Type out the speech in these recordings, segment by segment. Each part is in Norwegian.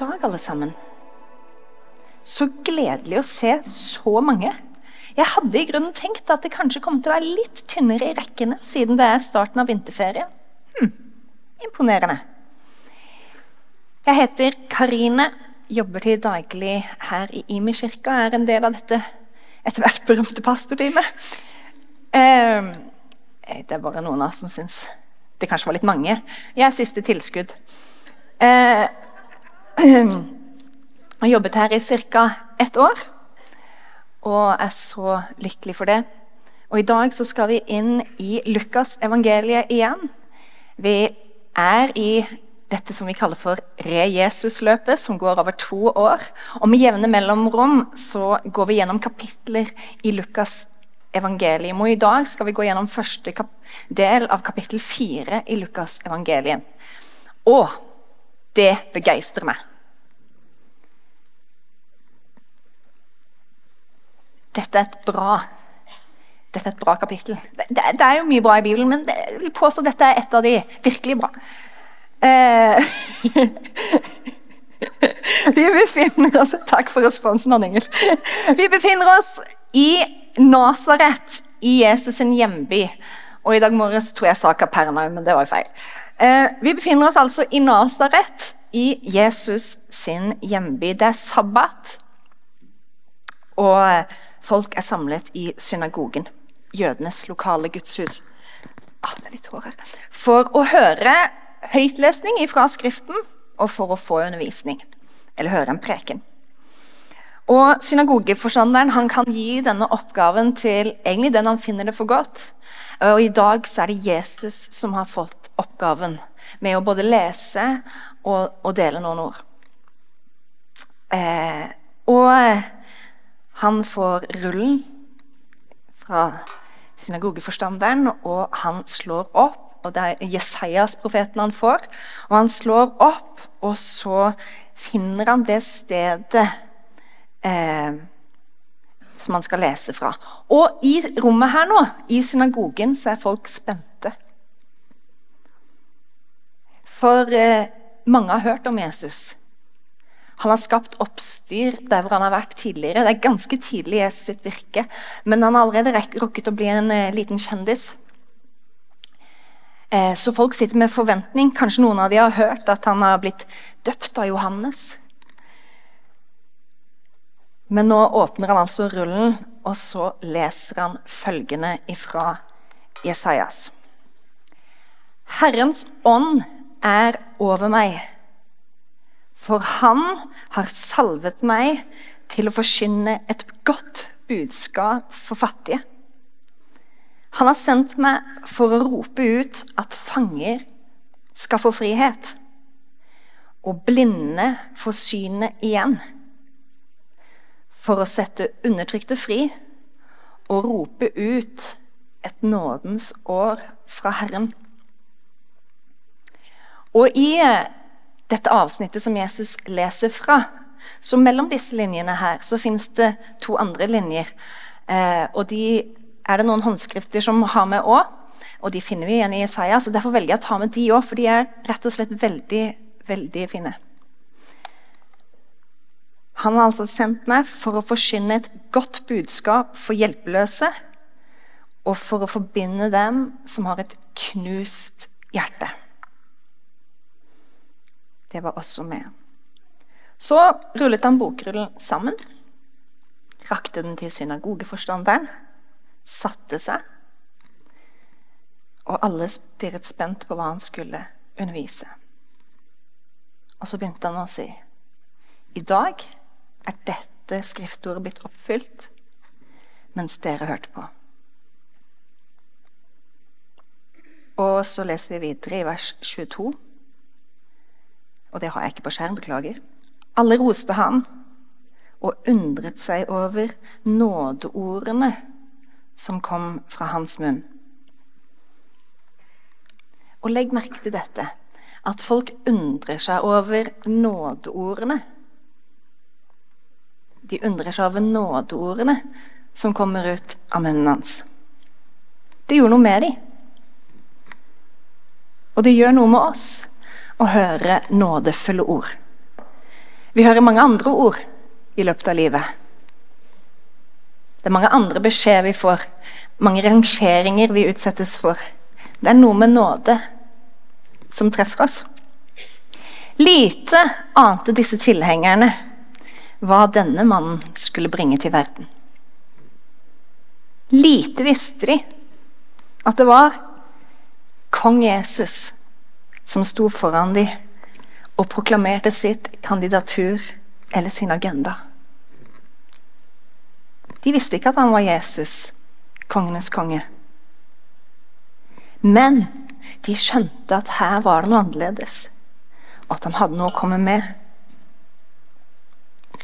Dag, alle sammen. Så gledelig å se så mange. Jeg hadde i grunnen tenkt at det kanskje kom til å være litt tynnere i rekkene siden det er starten av vinterferien. Hm, imponerende. Jeg heter Karine, jobber til daglig her i Imi kirke og er en del av dette etter hvert berømte pastorteamet. Eh, det er bare noen av oss som syns det kanskje var litt mange. Jeg er siste tilskudd. Eh, jeg jobbet her i ca. ett år og er så lykkelig for det. Og I dag så skal vi inn i Lukas evangeliet igjen. Vi er i dette som vi kaller for Re-Jesus-løpet, som går over to år. Og Med jevne mellomrom så går vi gjennom kapitler i Lukas evangelium. Og I dag skal vi gå gjennom første del av kapittel fire i Lukas evangeliet. Og det begeistrer meg. Dette er et bra dette er et bra kapittel. Det, det, det er jo mye bra i Bibelen, men det, jeg vil påstå dette er et av de virkelig bra. Eh, vi befinner oss Takk for responsen, Ann Engel. Vi befinner oss i Nasaret, i Jesus' sin hjemby. Og I dag morges tror jeg sa Kapernaum, men det var jo feil. Eh, vi befinner oss altså i Nasaret, i Jesus sin hjemby. Det er sabbat, og folk er samlet i synagogen. Jødenes lokale gudshus. Ah, det er litt hår her. For å høre høytlesning fra Skriften og for å få undervisning. Eller høre en preken. Og Synagogeforstanderen han kan gi denne oppgaven til egentlig den han finner det for godt. Og I dag så er det Jesus som har fått oppgaven med å både lese og, og dele noen ord. Eh, og han får rullen fra synagogeforstanderen, og han slår opp. og Det er Jesajas-profeten han får. Og han slår opp, og så finner han det stedet eh, som han skal lese fra. Og i rommet her nå, i synagogen, så er folk spente. For eh, mange har hørt om Jesus. Han har skapt oppstyr der hvor han har vært tidligere. Det er ganske tidlig i Jesus sitt virke, men han har allerede rukket å bli en eh, liten kjendis. Eh, så folk sitter med forventning. Kanskje noen av dem har hørt at han har blitt døpt av Johannes. Men nå åpner han altså rullen, og så leser han følgende ifra Jesajas. Herrens ånd er over meg, for han har salvet meg til å forkynne et godt budskap for fattige. Han har sendt meg for å rope ut at fanger skal få frihet, og blinde få synet igjen for å sette undertrykte fri og rope ut et nådens år fra Herren. Og i eh, dette avsnittet som Jesus leser fra, så mellom disse linjene her, så fins det to andre linjer. Eh, og de er det noen håndskrifter som har med òg. Og de finner vi igjen i Isaiah, så derfor velger jeg å ta med de òg, for de er rett og slett veldig, veldig fine. Han har altså sendt meg for å forkynne et godt budskap for hjelpeløse og for å forbinde dem som har et knust hjerte. Det var også med. Så rullet han bokrullen sammen, rakte den til synagogeforstanderen, satte seg, og alle stirret spent på hva han skulle undervise. Og så begynte han å si i dag er dette skriftordet blitt oppfylt mens dere hørte på. Og så leser vi videre i vers 22. Og det har jeg ikke på skjerm, beklager. Alle roste han og undret seg over nådeordene som kom fra hans munn. Og legg merke til dette, at folk undrer seg over nådeordene. De undrer seg over nådeordene som kommer ut av munnen hans. Det gjorde noe med dem. Og det gjør noe med oss å høre nådefulle ord. Vi hører mange andre ord i løpet av livet. Det er mange andre beskjeder vi får, mange rangeringer vi utsettes for. Det er noe med nåde som treffer oss. Lite ante disse tilhengerne hva denne mannen skulle bringe til verden. Lite visste de at det var kong Jesus som sto foran dem og proklamerte sitt kandidatur eller sin agenda. De visste ikke at han var Jesus, kongenes konge. Men de skjønte at her var det noe annerledes, og at han hadde noe å komme med.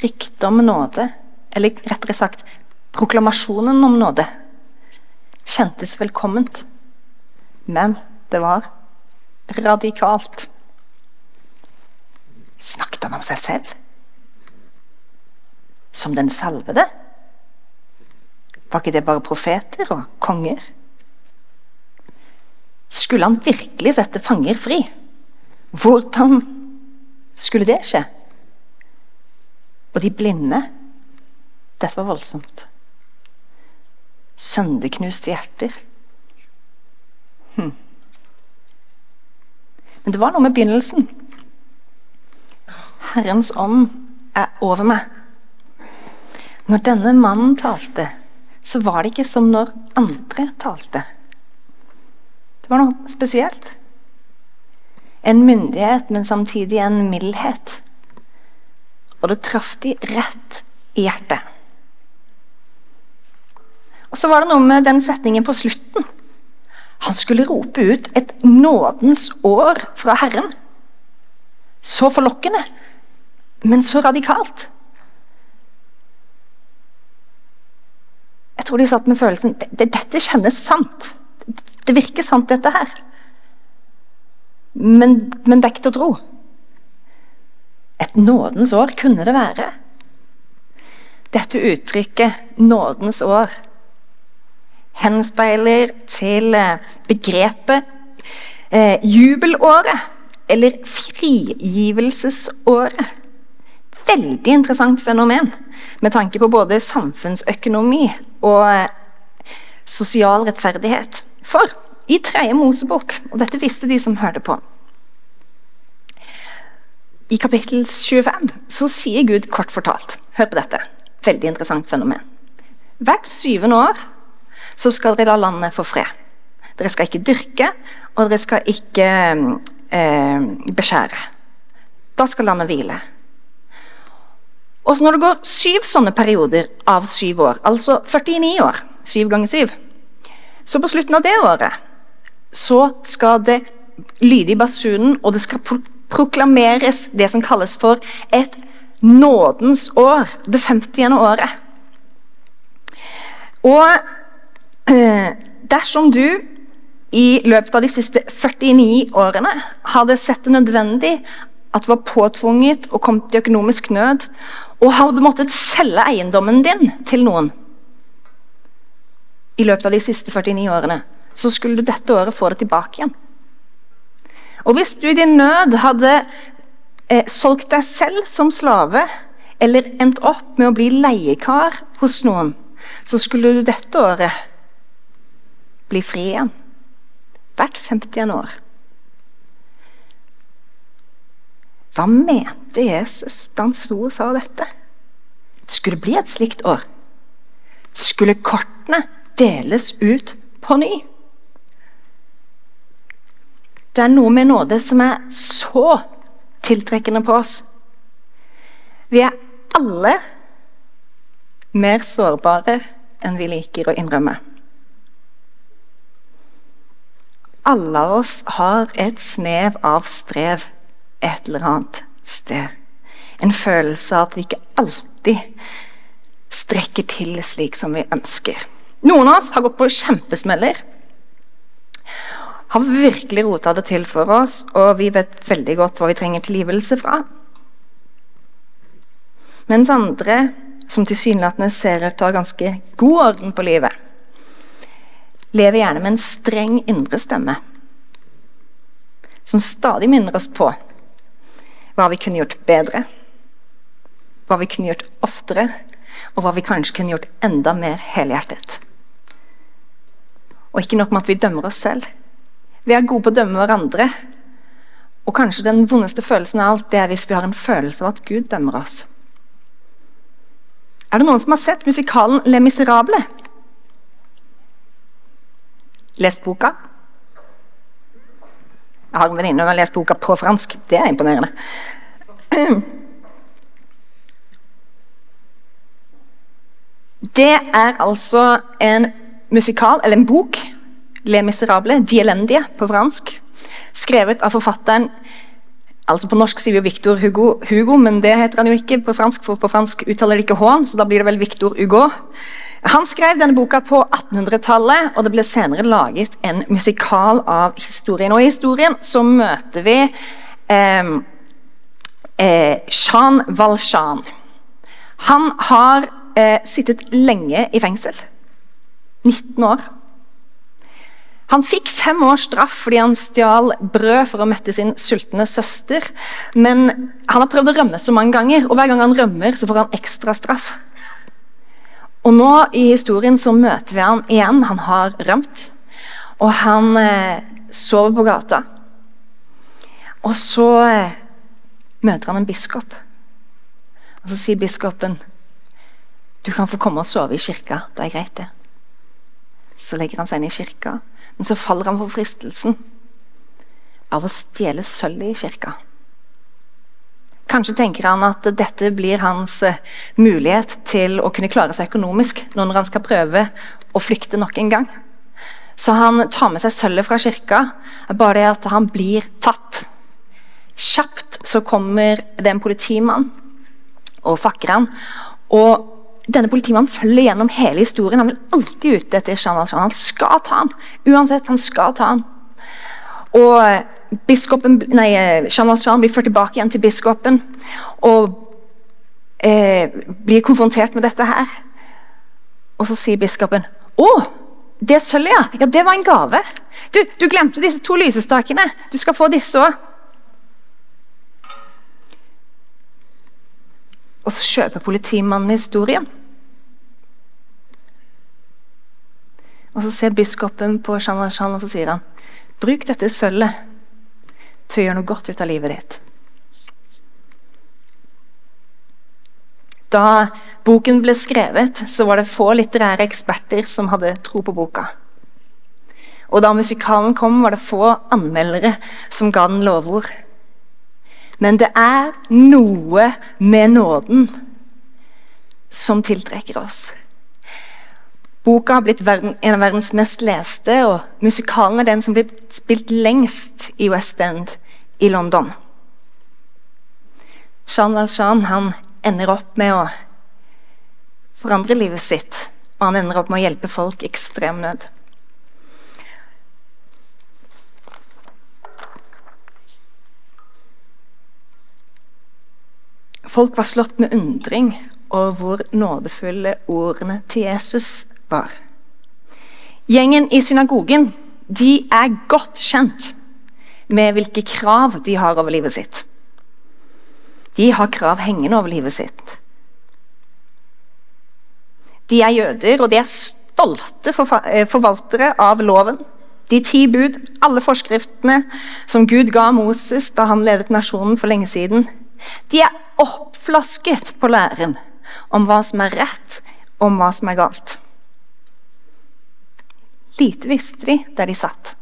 Ryktet om nåde, eller rettere sagt proklamasjonen om nåde, kjentes velkomment. Men det var radikalt. Snakket han om seg selv? Som den salvede? Var ikke det bare profeter og konger? Skulle han virkelig sette fanger fri? Hvordan skulle det skje? Og de blinde Dette var voldsomt. Sønderknuste hjerter. Hm. Men det var noe med begynnelsen. Herrens ånd er over meg. Når denne mannen talte, så var det ikke som når andre talte. Det var noe spesielt. En myndighet, men samtidig en mildhet. Og det traff de rett i hjertet. Og så var det noe med den setningen på slutten. Han skulle rope ut et nådens år fra Herren. Så forlokkende men så radikalt. Jeg tror de satt med følelsen det, Dette kjennes sant. Det virker sant, dette her. Men, men det til å tro. Et nådens år kunne det være. Dette uttrykket 'nådens år' henspeiler til eh, begrepet eh, jubelåret, eller frigivelsesåret veldig interessant fenomen med tanke på både samfunnsøkonomi og eh, sosial rettferdighet. For i tredje Mosebok, og dette visste de som hørte på I kapittel 25 så sier Gud kort fortalt Hør på dette. Veldig interessant fenomen. Hvert syvende år så skal dere la landet få fred. Dere skal ikke dyrke, og dere skal ikke eh, beskjære. Da skal landet hvile. Og så når det går syv sånne perioder av syv år, altså 49 år, syv ganger syv, så på slutten av det året så skal det lyde i basunen, og det skal pro proklameres det som kalles for et nådens år. Det 50. året. Og dersom du i løpet av de siste 49 årene hadde sett det nødvendig at du var påtvunget og kom til økonomisk nød, og hadde måttet selge eiendommen din til noen i løpet av de siste 49 årene, så skulle du dette året få det tilbake igjen. Og hvis du i din nød hadde eh, solgt deg selv som slave, eller endt opp med å bli leiekar hos noen, så skulle du dette året bli fri igjen. Hvert 50. år. Hva mente Jesus da han sto og sa dette? Det skulle bli et slikt år. Skulle kortene deles ut på ny? Det er noe med nåde som er så tiltrekkende på oss. Vi er alle mer sårbare enn vi liker å innrømme. Alle av oss har et snev av strev et eller annet sted. En følelse av at vi ikke alltid strekker til slik som vi ønsker. Noen av oss har gått på kjempesmeller. Har virkelig rota det til for oss, og vi vet veldig godt hva vi trenger tilgivelse fra. Mens andre, som tilsynelatende ser ut til å ha ganske god orden på livet, lever gjerne med en streng indre stemme som stadig minner oss på hva vi kunne gjort bedre, hva vi kunne gjort oftere, og hva vi kanskje kunne gjort enda mer helhjertet. Og ikke nok med at vi dømmer oss selv. Vi er gode på å dømme hverandre. Og kanskje den vondeste følelsen av alt det er hvis vi har en følelse av at Gud dømmer oss. Er det noen som har sett musikalen Le Miserable? Lest boka? Jeg har en venninne som har lest boka på fransk. Det er imponerende. Det er altså en musikal, eller en bok, 'Le Miserable', 'De elendige' på fransk, skrevet av forfatteren altså På norsk sier vi jo Victor Hugo, Hugo, men det heter han jo ikke på fransk, for på fransk uttaler de ikke H, så da blir det vel Victor Hugo. Han skrev denne boka på 1800-tallet, og det ble senere laget en musikal av historien. Og I historien så møter vi eh, eh, Jean. Han har eh, sittet lenge i fengsel. 19 år. Han fikk fem års straff fordi han stjal brød for å mette sin sultne søster. Men han har prøvd å rømme så mange ganger, og hver gang han rømmer, så får han ekstra straff. Og nå i historien så møter vi han igjen. Han har rømt. Og han eh, sover på gata. Og så eh, møter han en biskop. Og så sier biskopen du kan få komme og sove i kirka. Det er greit, det. Så legger han seg inn i kirka, men så faller han for fristelsen av å stjele sølvet i kirka. Kanskje tenker han at dette blir hans uh, mulighet til å kunne klare seg økonomisk når han skal prøve å flykte nok en gang. Så han tar med seg sølvet fra kirka, bare det at han blir tatt. Kjapt så kommer det en politimann og fakker han. Og denne politimannen følger gjennom hele historien. Han vil alltid ut etter Jean Valjean. Han skal ta han. Uansett, han skal ta han. Og eh, biskopen, nei, eh, Jean Valjean blir ført tilbake igjen til biskopen og eh, blir konfrontert med dette her. Og så sier biskopen Å, det sølvet, ja. ja. Det var en gave. Du, du glemte disse to lysestakene. Du skal få disse òg. Og så kjøper politimannen historien. Og Så ser biskopen på Jean Valjean og så sier han, bruk dette sølvet til å gjøre noe godt ut av livet ditt. Da boken ble skrevet, så var det få litterære eksperter som hadde tro på boka. Og da musikalen kom, var det få anmeldere som ga den lovord. Men det er noe med nåden som tiltrekker oss. Boka har blitt en av verdens mest leste, og musikalen er den som blir spilt lengst i West End i London. Jean Valjean ender opp med å forandre livet sitt, og han ender opp med å hjelpe folk i ekstrem nød. Folk var slått med undring over hvor nådefulle ordene til Jesus var. Gjengen i synagogen de er godt kjent med hvilke krav de har over livet sitt. De har krav hengende over livet sitt. De er jøder, og de er stolte eh, forvaltere av loven. De ti bud, alle forskriftene som Gud ga Moses da han ledet nasjonen for lenge siden. De er oppflasket på læren om hva som er rett, om hva som er galt. Lite visste de der de satt.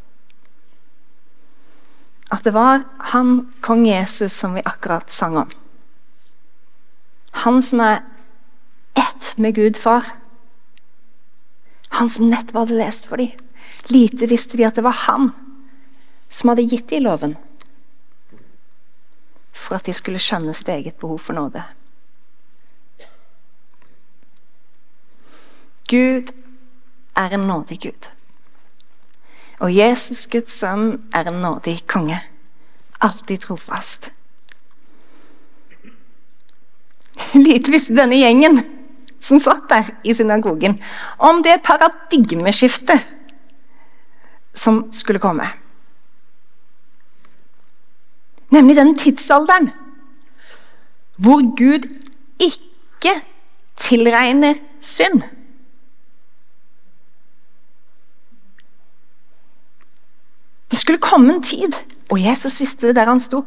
At det var han kong Jesus som vi akkurat sang om. Han som er ett med Gud far. Han som nettopp hadde lest for dem. Lite visste de at det var han som hadde gitt dem loven for at de skulle skjønne sitt eget behov for nåde. Gud er en nådig Gud. Og Jesus, Guds sønn, er en nådig konge. Alltid trofast. Lite visste denne gjengen som satt der i synagogen, om det paradigmeskiftet som skulle komme. Nemlig den tidsalderen hvor Gud ikke tilregner synd. Det skulle komme en tid, og Jesus visste det der han sto,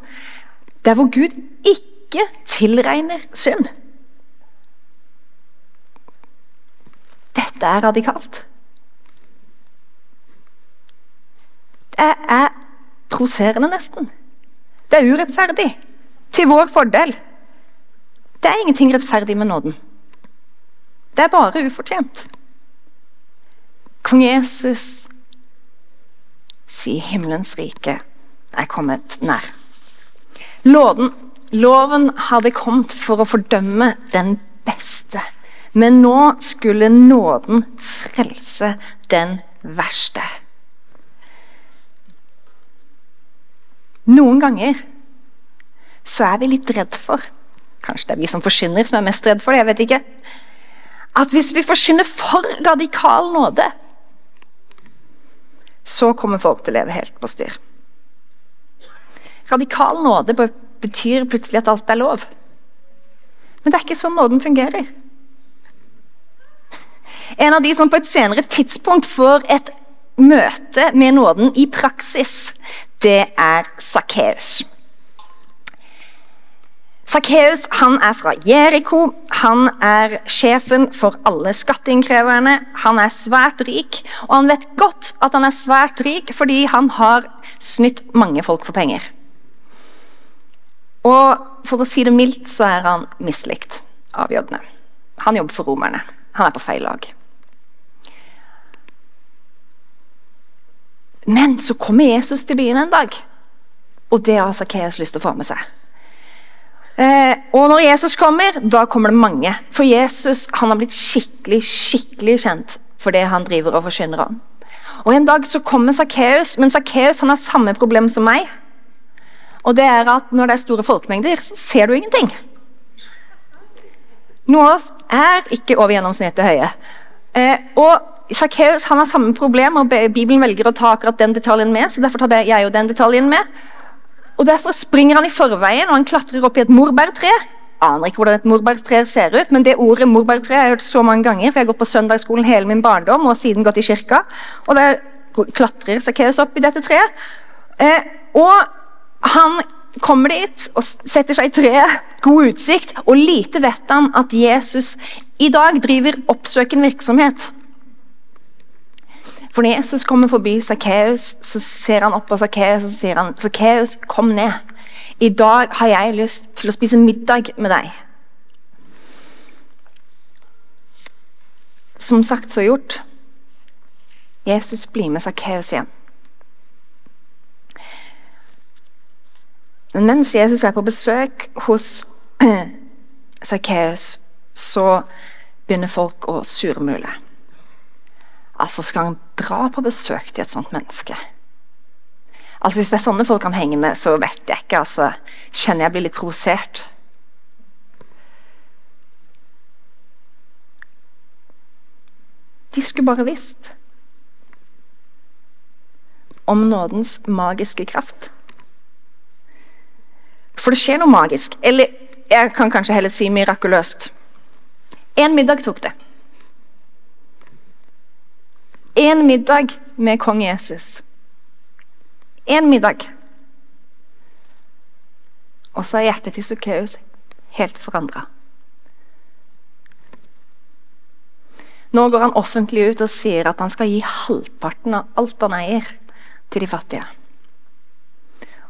der hvor Gud ikke tilregner synd. Dette er radikalt. Det er provoserende, nesten. Det er urettferdig. Til vår fordel. Det er ingenting rettferdig med nåden. Det er bare ufortjent. Kong Jesus sier himmelens rike er kommet nær. Loven, loven hadde kommet for å fordømme den beste, men nå skulle nåden frelse den verste. Noen ganger så er vi litt redd for Kanskje det er vi som forsyner som er mest redd for det. jeg vet ikke. At hvis vi forsyner for radikal nåde, så kommer folk til å leve helt på styr. Radikal nåde betyr plutselig at alt er lov. Men det er ikke sånn nåden fungerer. En av de som på et senere tidspunkt får et møte med nåden i praksis, det er Sakkeus. Sakkeus er fra Jeriko. Han er sjefen for alle skatteinnkreverne. Han er svært rik, og han vet godt at han er svært rik fordi han har snytt mange folk for penger. Og for å si det mildt, så er han mislikt av jødene. Han jobber for romerne. Han er på feil lag. Men så kommer Jesus til byen en dag, og det har Sakkeus lyst til å få med seg. Eh, og når Jesus kommer, da kommer det mange. For Jesus han har blitt skikkelig skikkelig kjent for det han driver og forkynner om. Og En dag så kommer Sakkeus, men Sakkeus har samme problem som meg. Og det er at Når det er store folkemengder, så ser du ingenting. Noen av oss er ikke over gjennomsnittet høye. Eh, og Sakkeus har samme problem, og Bibelen velger å ta akkurat den detaljen med. så derfor tar jeg jo den detaljen med. Og Derfor springer han i forveien og han klatrer opp i et morbærtre. Aner ikke hvordan et morbærtre ser ut, men det ordet morbærtre har jeg hørt så mange ganger, for jeg har gått på søndagsskolen hele min barndom og siden gått i kirka. Og der klatrer Sakkeus opp i dette treet. Eh, og han kommer dit og setter seg i treet. God utsikt. Og lite vet han at Jesus i dag driver oppsøkende virksomhet. For når Jesus kommer forbi Sakkeus, så ser han opp på Sakkeus og sier han, Sakkeus, kom ned. I dag har jeg lyst til å spise middag med deg. Som sagt, så gjort. Jesus blir med Sakkeus hjem. Men mens Jesus er på besøk hos Sakkeus, så begynner folk å surmule. Altså, skal han dra på besøk til et sånt menneske? Altså, Hvis det er sånne folk han henger med, så vet jeg ikke. altså, Kjenner jeg blir litt provosert. De skulle bare visst om nådens magiske kraft. For det skjer noe magisk. Eller jeg kan kanskje heller si mirakuløst. En middag tok det én middag med kong Jesus. Én middag. Og så er hjertet til Sukkeus helt forandra. Nå går han offentlig ut og sier at han skal gi halvparten av alt han eier, til de fattige.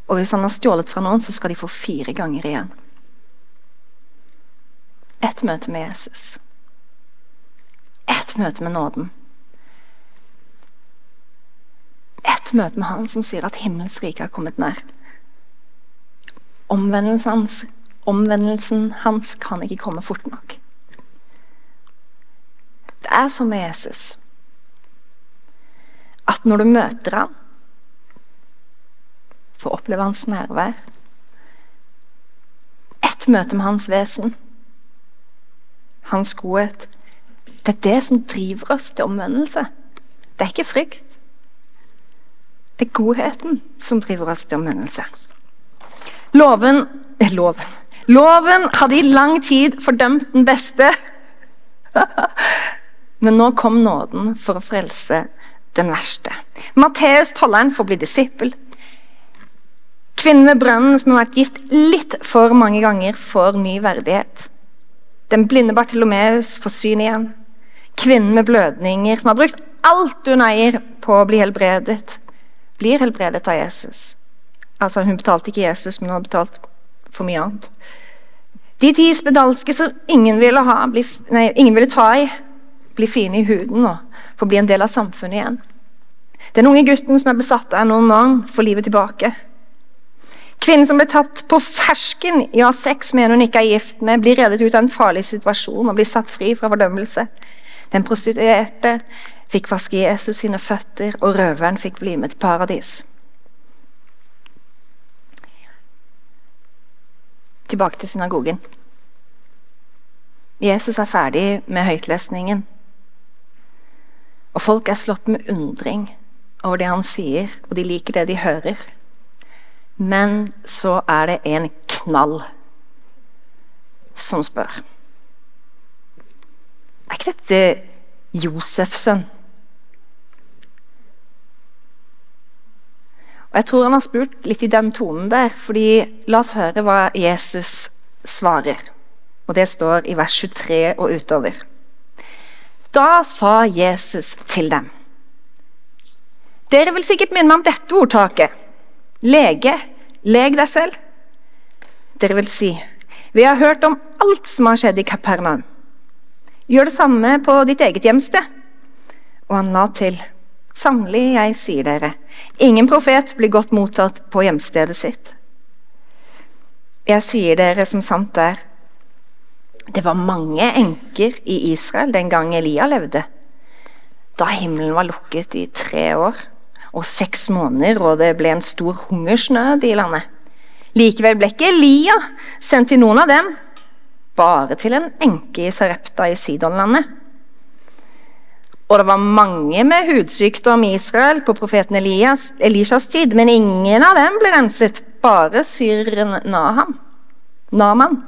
Og hvis han har stjålet fra noen, så skal de få fire ganger igjen. Ett møte med Jesus. Ett møte med nåden. Ett møte med han som sier at himmelens rike har kommet nær. Omvendelsen hans, omvendelsen hans kan ikke komme fort nok. Det er som med Jesus at når du møter ham, får oppleve hans nærvær Ett møte med hans vesen, hans godhet Det er det som driver oss til omvendelse. Det er ikke frykt. Det er godheten som driver oss til omvendelse. Loven, loven Loven hadde i lang tid fordømt den beste. Men nå kom nåden for å frelse den verste. Matteus tolleren får bli disippel. Kvinnen ved brønnen som har vært gift litt for mange ganger, får ny verdighet. Den blinde Bartilomeus får syn igjen. Kvinnen med blødninger som har brukt alt hun eier på å bli helbredet, blir helbredet av Jesus. Altså, Hun betalte ikke Jesus, men hun har betalt for mye annet. De ti spedalske som ingen ville, ha, bli, nei, ingen ville ta i, blir fine i huden og får bli en del av samfunnet igjen. Den unge gutten som er besatt av en ond ånd, får livet tilbake. Kvinnen som ble tatt på fersken i å ha sex med en hun ikke er gift med, blir reddet ut av en farlig situasjon og blir satt fri fra fordømmelse. Den prostituerte fikk vaske Jesus sine føtter, og røveren fikk bli med til paradis. Tilbake til synagogen. Jesus er ferdig med høytlesningen. Og folk er slått med undring over det han sier, og de liker det de hører. Men så er det en knall som spør. Er ikke dette Josefs sønn? Og Jeg tror han har spurt litt i den tonen der, fordi la oss høre hva Jesus svarer. Og Det står i vers 23 og utover. Da sa Jesus til dem. Dere vil sikkert minne meg om dette ordtaket. Lege, leg deg selv. Dere vil si, vi har hørt om alt som har skjedd i Kapernaum. Gjør det samme på ditt eget hjemsted. Og han la til, sannelig, jeg sier dere, ingen profet blir godt mottatt på hjemstedet sitt. Jeg sier dere som sant er, det var mange enker i Israel den gang Elia levde. Da himmelen var lukket i tre år og seks måneder, og det ble en stor hungersnød i landet. Likevel ble ikke Elia sendt til noen av dem, bare til en enke i Sarepta i Sidonlandet. Og det var mange med hudsykdom i Israel på profeten Elias, Elishas tid, men ingen av dem ble renset, bare syreren Naham. Naman.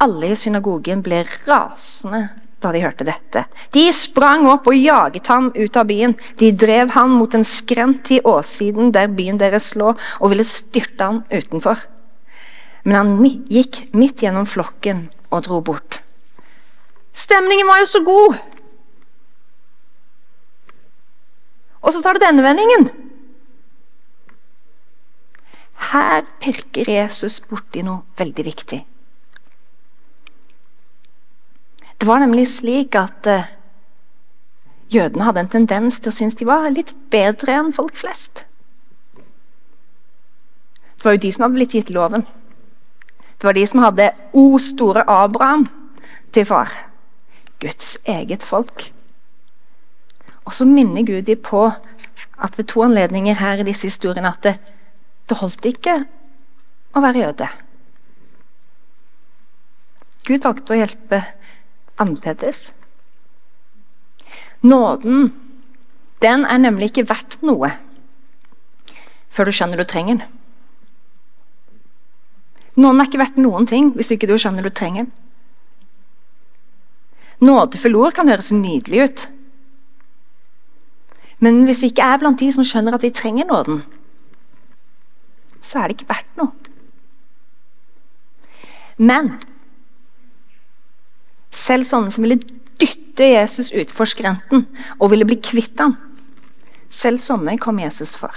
Alle i synagogen ble rasende da de hørte dette. De sprang opp og jaget ham ut av byen. De drev ham mot en skrent i åssiden der byen deres lå, og ville styrte ham utenfor. Men han gikk midt gjennom flokken og dro bort. Stemningen var jo så god! Og så tar det denne vendingen. Her pirker Jesus borti noe veldig viktig. Det var nemlig slik at uh, jødene hadde en tendens til å synes de var litt bedre enn folk flest. Det var jo de som hadde blitt gitt loven. Det var de som hadde O store Abraham til far. Guds eget folk. Og så minner Gud dem på at ved to anledninger her i disse historiene at det, det holdt ikke å være jøde. Gud valgte å hjelpe annerledes. Nåden, den er nemlig ikke verdt noe før du skjønner du trenger den. Nåden er ikke verdt noen ting hvis ikke du skjønner du trenger den. Nådefulle ord kan høres nydelig ut. Men hvis vi ikke er blant de som skjønner at vi trenger nåden, så er det ikke verdt noe. Men selv sånne som ville dytte Jesus utfor skrenten og ville bli kvitt ham. Selv sånne kom Jesus for.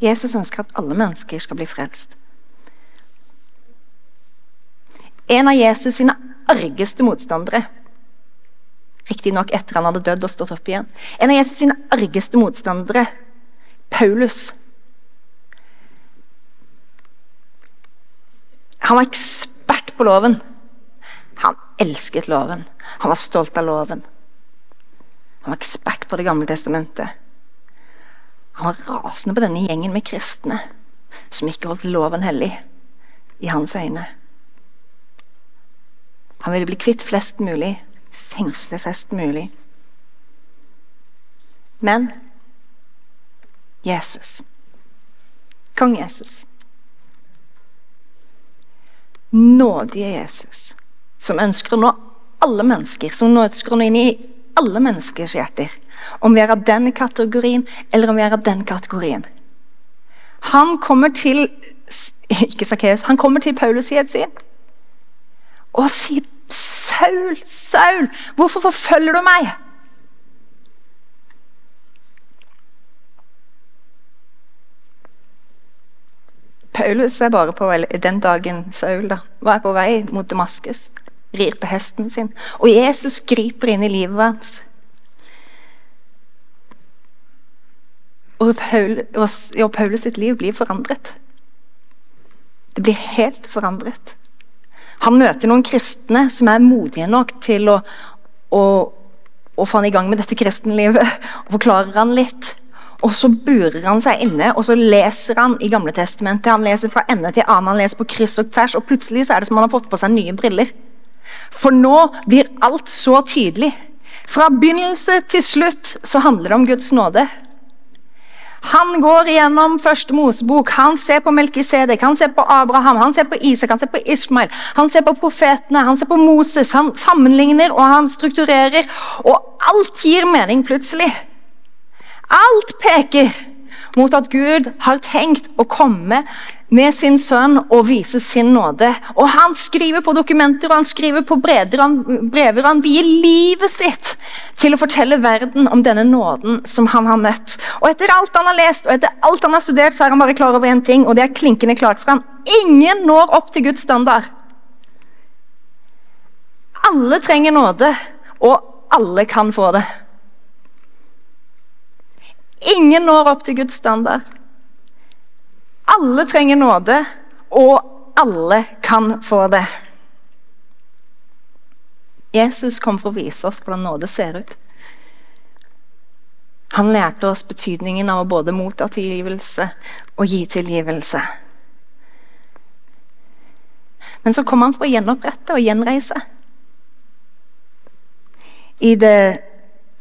Jesus ønsker at alle mennesker skal bli frelst. En av Jesus sine argeste motstandere Riktignok etter han hadde dødd og stått opp igjen. En av Jesus sine argeste motstandere, Paulus, Han var ekspert på loven. Han elsket loven. Han var stolt av loven. Han var ekspert på Det gamle testamentet. Han var rasende på denne gjengen med kristne som ikke holdt loven hellig i hans øyne. Han ville bli kvitt flest mulig, fengsle flest mulig. Men Jesus Kong Jesus. Nådige Jesus, som ønsker å nå alle mennesker, som ønsker å nå inn i alle menneskers hjerter. Om vi er av den kategorien, eller om vi er av den kategorien. Han kommer til ikke Sakkeus, han kommer til Paulus i et syn og sier 'Saul, Saul, hvorfor forfølger du meg?' Paulus er bare på vei, den dagen Saul da, var på vei mot Damaskus. Rir på hesten sin. Og Jesus griper inn i livet hans. Og, Paul, og Paulus sitt liv blir forandret. Det blir helt forandret. Han møter noen kristne som er modige nok til å, å, å få han i gang med dette kristenlivet. og Forklarer han litt. Og så burer han seg inne og så leser han i Gamle Testamentet. Han leser fra ende til annen, han leser på kryss og tvers, og plutselig så er det som han har fått på seg nye briller. For nå blir alt så tydelig. Fra begynnelse til slutt så handler det om Guds nåde. Han går gjennom første Mosebok, han ser på Melkisedek, han ser på Abraham, han ser på Isak, han ser på Ismail, han ser på profetene, han ser på Moses. Han sammenligner og han strukturerer, og alt gir mening plutselig. Alt peker mot at Gud har tenkt å komme med sin sønn og vise sin nåde. Og Han skriver på dokumenter og han skriver på brever, han, brever, han vier livet sitt til å fortelle verden om denne nåden som han har møtt. Og Etter alt han har lest og etter alt han har studert, så er han bare klar over én ting, og det er klinkende klart for ham. Ingen når opp til Guds standard. Alle trenger nåde, og alle kan få det. Ingen når opp til Guds standard. Alle trenger nåde, og alle kan få det. Jesus kom for å vise oss hvordan nåde ser ut. Han lærte oss betydningen av å både motta tilgivelse og gi tilgivelse. Men så kom han for å gjenopprette og gjenreise. I det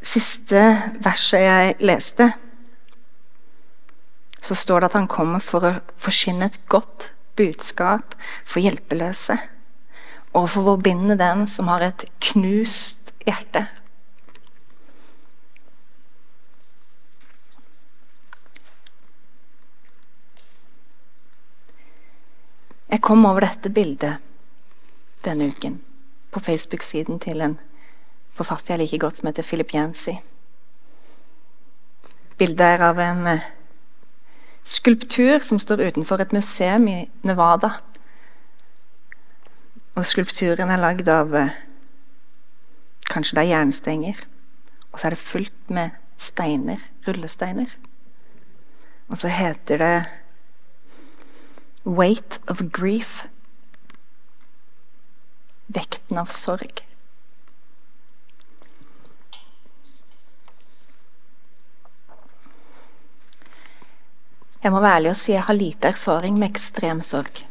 siste verset jeg leste så står det at han kommer for å forsyne et godt budskap for hjelpeløse. Og for å forbinde den som har et knust hjerte. Jeg kom over dette bildet denne uken på Facebook-siden til en forfatter jeg liker godt, som heter Philip Jensi. Bildet er av en eh, skulptur som står utenfor et museum i Nevada. Og skulpturen er lagd av eh, Kanskje det er jernstenger. Og så er det fullt med steiner. Rullesteiner. Og så heter det 'Weight of grief'. Vekten av sorg. Jeg må være ærlig og si jeg har lite erfaring med ekstrem sorg.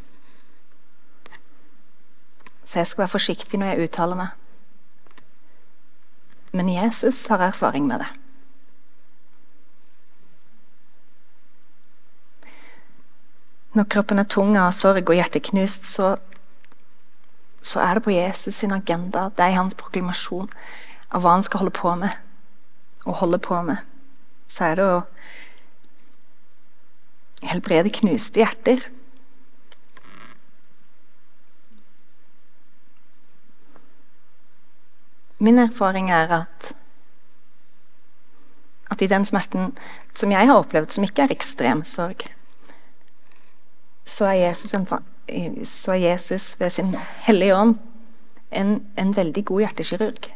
Så jeg skal være forsiktig når jeg uttaler meg. Men Jesus har erfaring med det. Når kroppen er tung av sorg og hjerteknust, så, så er det på Jesus sin agenda. Det er hans proklamasjon av hva han skal holde på med. Og holde på med. Så er det å helbrede knuste hjerter. Min erfaring er at at i den smerten som jeg har opplevd, som ikke er ekstrem sorg, så er Jesus, en, så er Jesus ved sin hellige ånd en, en veldig god hjertekirurg.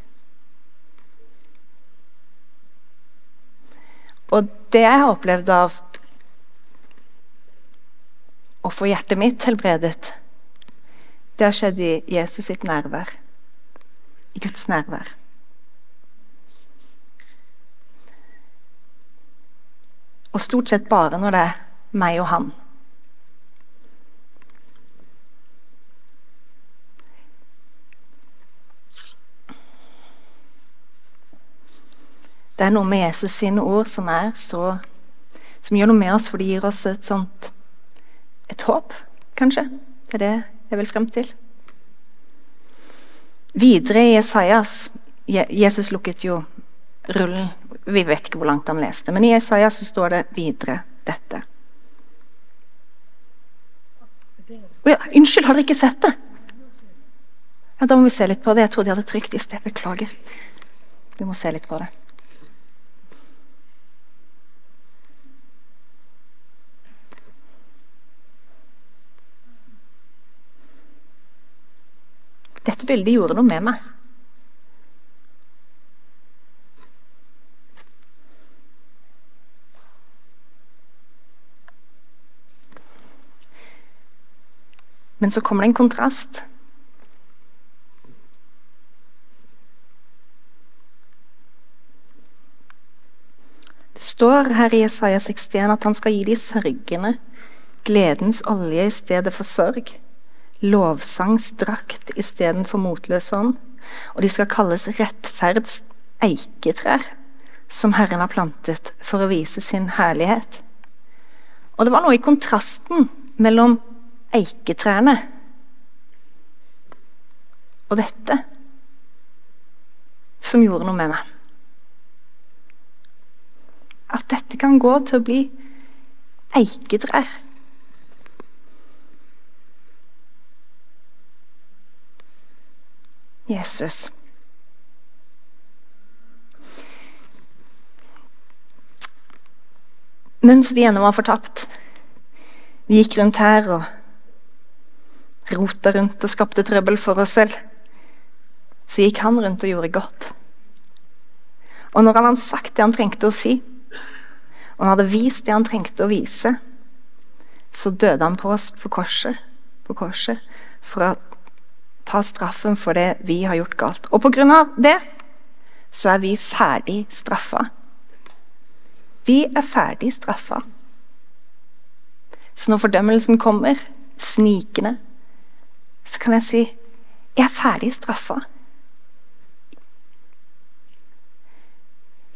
Og det jeg har opplevd av å få hjertet mitt helbredet, det har skjedd i Jesus sitt nærvær. I Guds nærvær. Og stort sett bare når det er meg og han. Det er noe med Jesus sine ord som så Som gjør noe med oss, for det gir oss et sånt et håp, kanskje. Det er det jeg vil frem til. Videre i Jesajas Jesus lukket jo rullen Vi vet ikke hvor langt han leste, men i Jesajas står det videre dette. Oh ja, unnskyld, har dere ikke sett det? Ja, Da må vi se litt på det. Jeg trodde jeg hadde trykt i sted. Beklager. Vi må se litt på det. Dette bildet gjorde noe med meg. Men så kommer det en kontrast. Det står her i Jesaja 61 at han skal gi de sørgende gledens olje i stedet for sorg, lovsangsdrakt istedenfor motløs ånd, og de skal kalles rettferds eiketrær, som Herren har plantet for å vise sin herlighet. Og det var noe i kontrasten mellom eiketrærne. Og dette som gjorde noe med meg. At dette kan gå til å bli eiketrær. Jesus. Mens vi ennå var fortapt. Vi gikk rundt her og rota rundt og skapte trøbbel for oss selv, så gikk han rundt og gjorde godt. Og når han hadde sagt det han trengte å si, og han hadde vist det han trengte å vise, så døde han på oss på korset, på korset for å ta straffen for det vi har gjort galt. Og av det så er vi ferdig straffa. Vi er ferdig straffa. Så når fordømmelsen kommer, snikende, så kan jeg si jeg er ferdig straffa.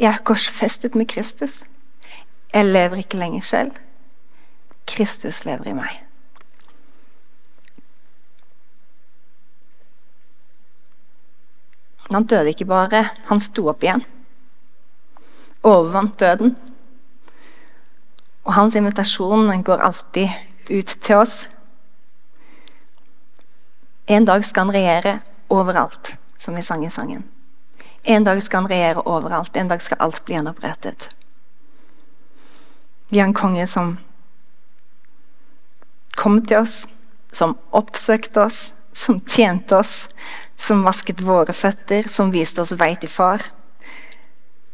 Jeg er korsfestet med Kristus. Jeg lever ikke lenger selv. Kristus lever i meg. Han døde ikke bare, han sto opp igjen. Overvant døden. Og hans invitasjon går alltid ut til oss. En dag skal han regjere overalt, som vi sang i sangen. En dag skal han regjere overalt. En dag skal alt bli gjenopprettet. Vi har en konge som kom til oss, som oppsøkte oss, som tjente oss, som vasket våre føtter, som viste oss vei til far.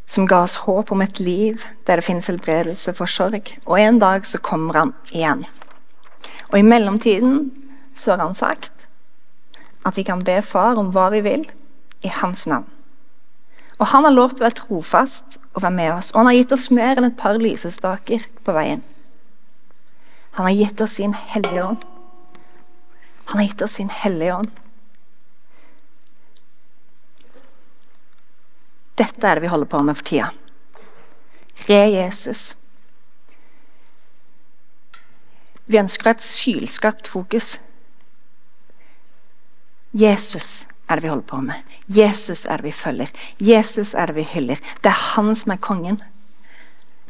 Som ga oss håp om et liv der det finnes helbredelse for sorg. Og en dag så kommer han igjen. Og i mellomtiden så har han sagt at vi kan be Far om hva vi vil, i Hans navn. Og Han har lov til å være trofast og være med oss. Og han har gitt oss mer enn et par lysestaker på veien. Han har gitt oss sin Hellige Ånd. Han har gitt oss sin Hellige Ånd. Dette er det vi holder på med for tida. Re Jesus. Vi ønsker et sylskarpt fokus. Jesus er det vi holder på med. Jesus er det vi følger. Jesus er det vi hyller. Det er han som er kongen.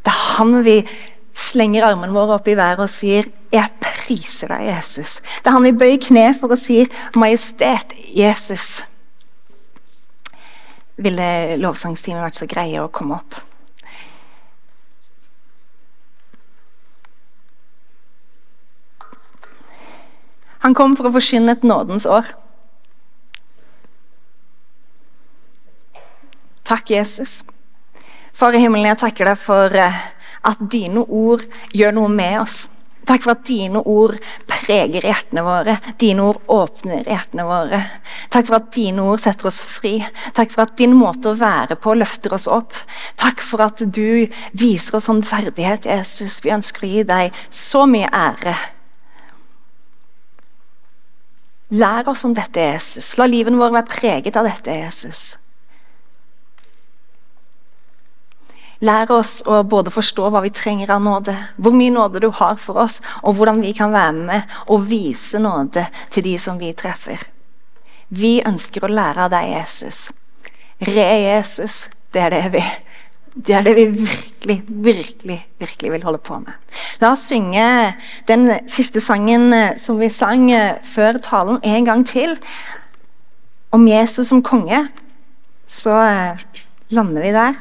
Det er han vi slenger armene våre opp i været og sier 'Jeg priser deg, Jesus'. Det er han vi bøyer kne for og sier 'Majestet, Jesus'. Ville lovsangstimen vært så greie å komme opp? Han kom for å forsyne et nådens år. Takk, Jesus. Far i himmelen, jeg takker deg for eh, at dine ord gjør noe med oss. Takk for at dine ord preger hjertene våre. Dine ord åpner hjertene våre. Takk for at dine ord setter oss fri. Takk for at din måte å være på løfter oss opp. Takk for at du viser oss sånn verdighet, Jesus. Vi ønsker å gi deg så mye ære. Lær oss om dette, Jesus. La livet vårt være preget av dette, Jesus. Lær oss å både forstå hva vi trenger av nåde, hvor mye nåde du har for oss, og hvordan vi kan være med og vise nåde til de som vi treffer. Vi ønsker å lære av deg, Jesus. Re-Jesus, det er det vi det er det vi virkelig, virkelig, virkelig vil holde på med. La oss synge den siste sangen eh, som vi sang eh, før talen, en gang til. Om Jesus som konge. Så eh, lander vi der.